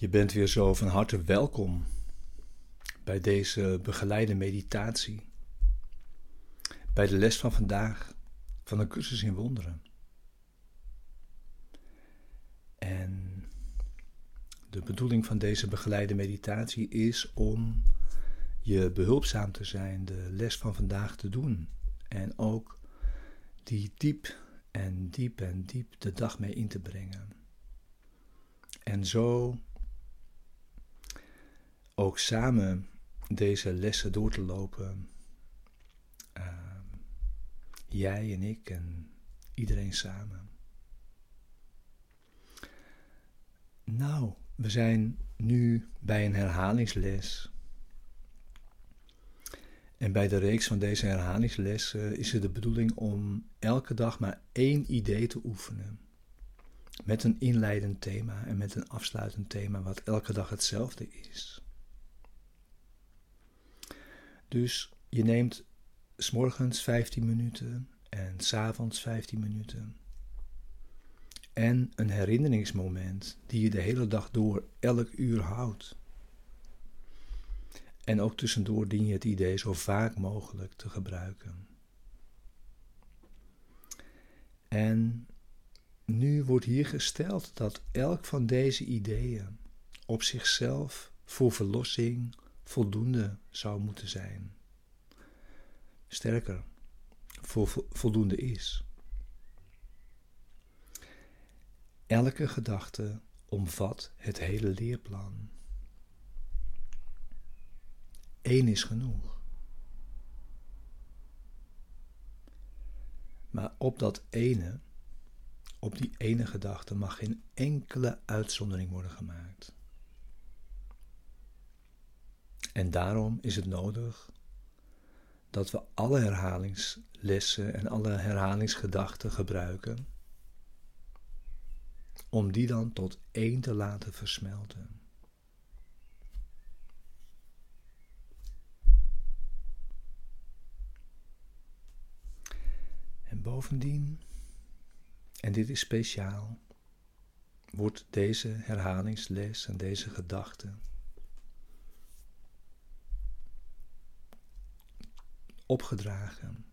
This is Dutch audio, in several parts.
Je bent weer zo van harte welkom bij deze begeleide meditatie. Bij de les van vandaag van een cursus in wonderen. En de bedoeling van deze begeleide meditatie is om je behulpzaam te zijn, de les van vandaag te doen. En ook die diep en diep en diep de dag mee in te brengen. En zo ook samen deze lessen door te lopen. Uh, jij en ik en iedereen samen. Nou, we zijn nu bij een herhalingsles. En bij de reeks van deze herhalingslessen is het de bedoeling om elke dag maar één idee te oefenen. Met een inleidend thema en met een afsluitend thema, wat elke dag hetzelfde is. Dus je neemt s morgens 15 minuten en s avonds 15 minuten. En een herinneringsmoment die je de hele dag door elk uur houdt. En ook tussendoor dien je het idee zo vaak mogelijk te gebruiken. En nu wordt hier gesteld dat elk van deze ideeën op zichzelf voor verlossing voldoende zou moeten zijn. Sterker, voldoende is. Elke gedachte omvat het hele leerplan. Eén is genoeg. Maar op dat ene, op die ene gedachte, mag geen enkele uitzondering worden gemaakt. En daarom is het nodig dat we alle herhalingslessen en alle herhalingsgedachten gebruiken om die dan tot één te laten versmelten. En bovendien, en dit is speciaal, wordt deze herhalingsles en deze gedachte opgedragen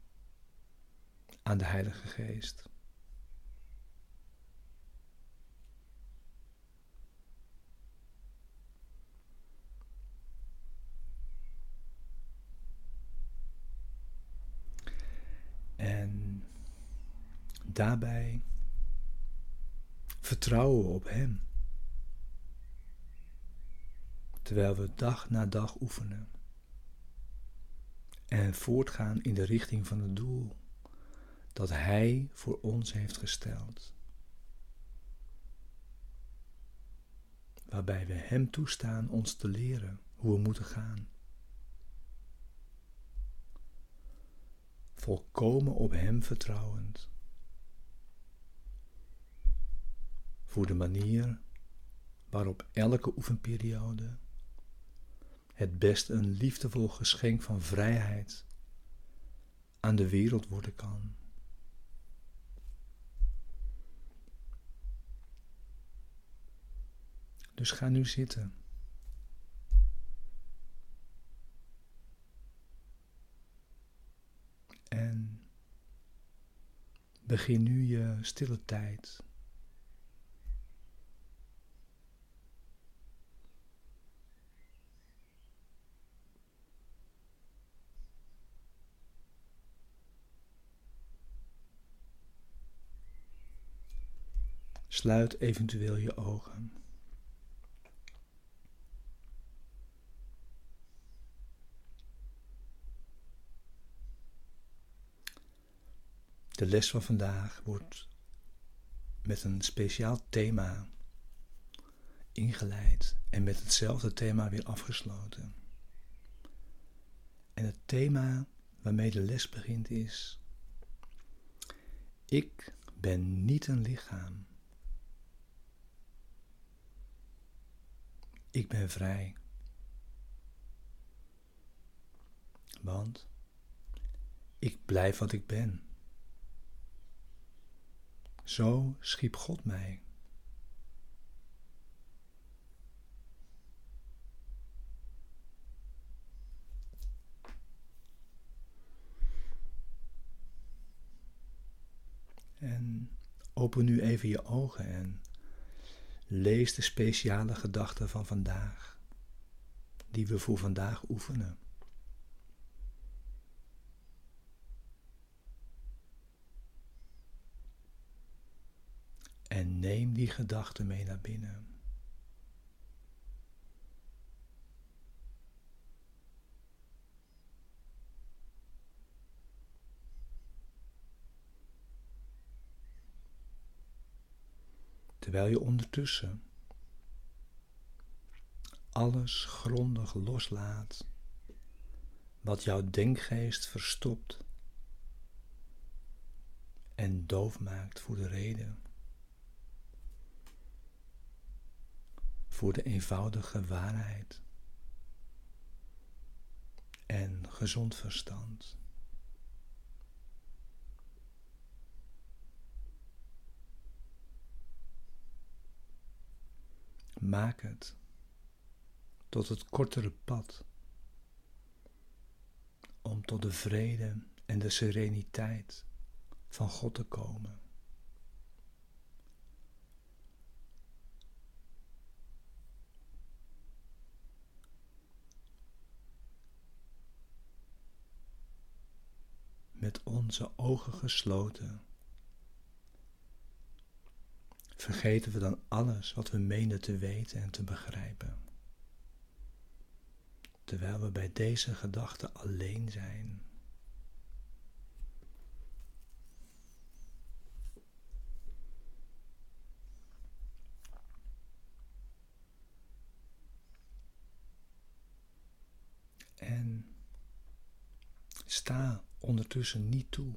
aan de Heilige Geest. En daarbij vertrouwen we op Hem, terwijl we dag na dag oefenen en voortgaan in de richting van het doel dat Hij voor ons heeft gesteld. Waarbij we Hem toestaan ons te leren hoe we moeten gaan. Volkomen op Hem vertrouwend. Voor de manier waarop elke oefenperiode het best een liefdevol geschenk van vrijheid aan de wereld worden kan. Dus ga nu zitten. En begin nu je stille tijd. Sluit eventueel je ogen. De les van vandaag wordt met een speciaal thema ingeleid en met hetzelfde thema weer afgesloten. En het thema waarmee de les begint is: Ik ben niet een lichaam. Ik ben vrij. Want ik blijf wat ik ben. Zo schiep God mij. En open nu even je ogen en lees de speciale gedachten van vandaag, die we voor vandaag oefenen. En neem die gedachten mee naar binnen. Terwijl je ondertussen alles grondig loslaat wat jouw denkgeest verstopt en doof maakt voor de reden, voor de eenvoudige waarheid en gezond verstand. Maak het tot het kortere pad om tot de vrede en de sereniteit van God te komen. Met onze ogen gesloten vergeten we dan alles wat we menen te weten en te begrijpen. Terwijl we bij deze gedachte alleen zijn. En sta ondertussen niet toe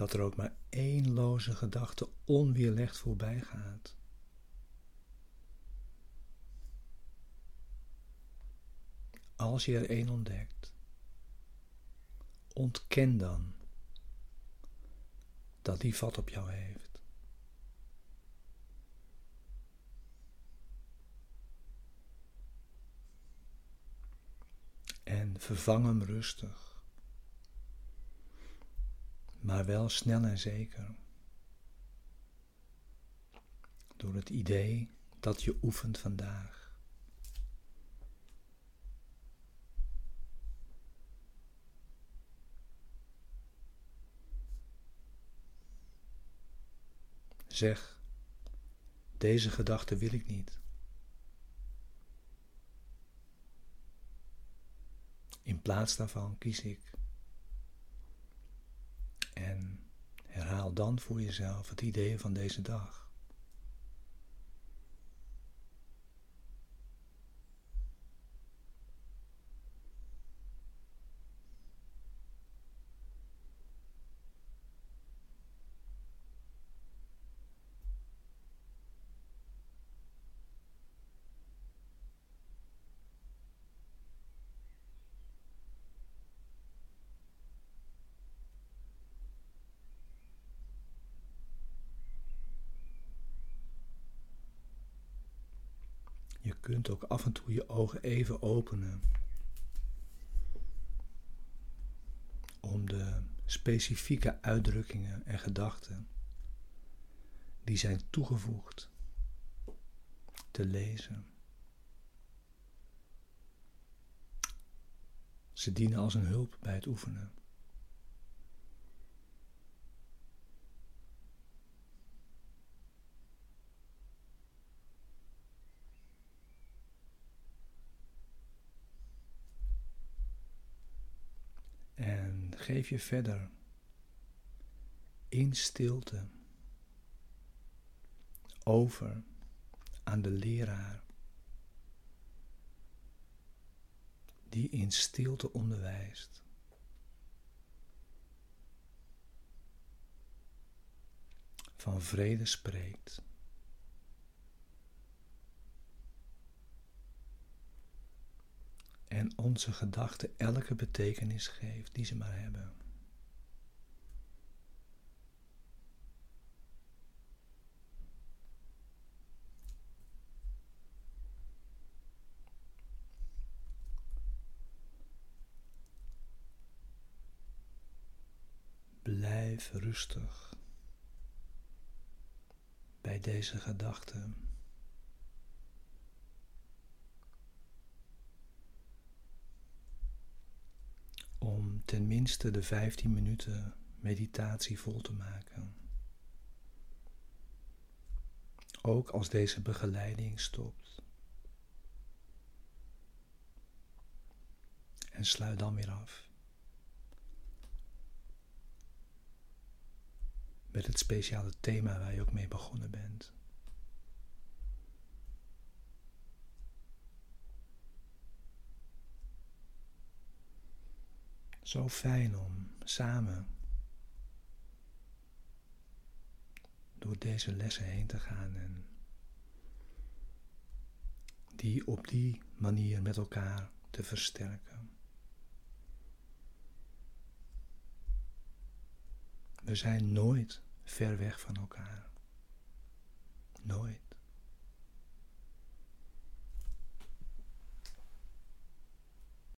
dat er ook maar één loze gedachte onweerlegd voorbij gaat. Als je er één ontdekt, ontken dan dat die vat op jou heeft. En vervang hem rustig maar wel snel en zeker. Door het idee dat je oefent vandaag. Zeg, deze gedachte wil ik niet. In plaats daarvan kies ik en herhaal dan voor jezelf het idee van deze dag. Je kunt ook af en toe je ogen even openen. Om de specifieke uitdrukkingen en gedachten die zijn toegevoegd te lezen. Ze dienen als een hulp bij het oefenen. Geef je verder in stilte over aan de leraar die in stilte onderwijst. Van vrede spreekt. En onze gedachten elke betekenis geeft die ze maar hebben. Blijf rustig bij deze gedachte. Om tenminste de 15 minuten meditatie vol te maken. Ook als deze begeleiding stopt. En sluit dan weer af. met het speciale thema waar je ook mee begonnen bent. Zo fijn om samen door deze lessen heen te gaan en die op die manier met elkaar te versterken. We zijn nooit ver weg van elkaar.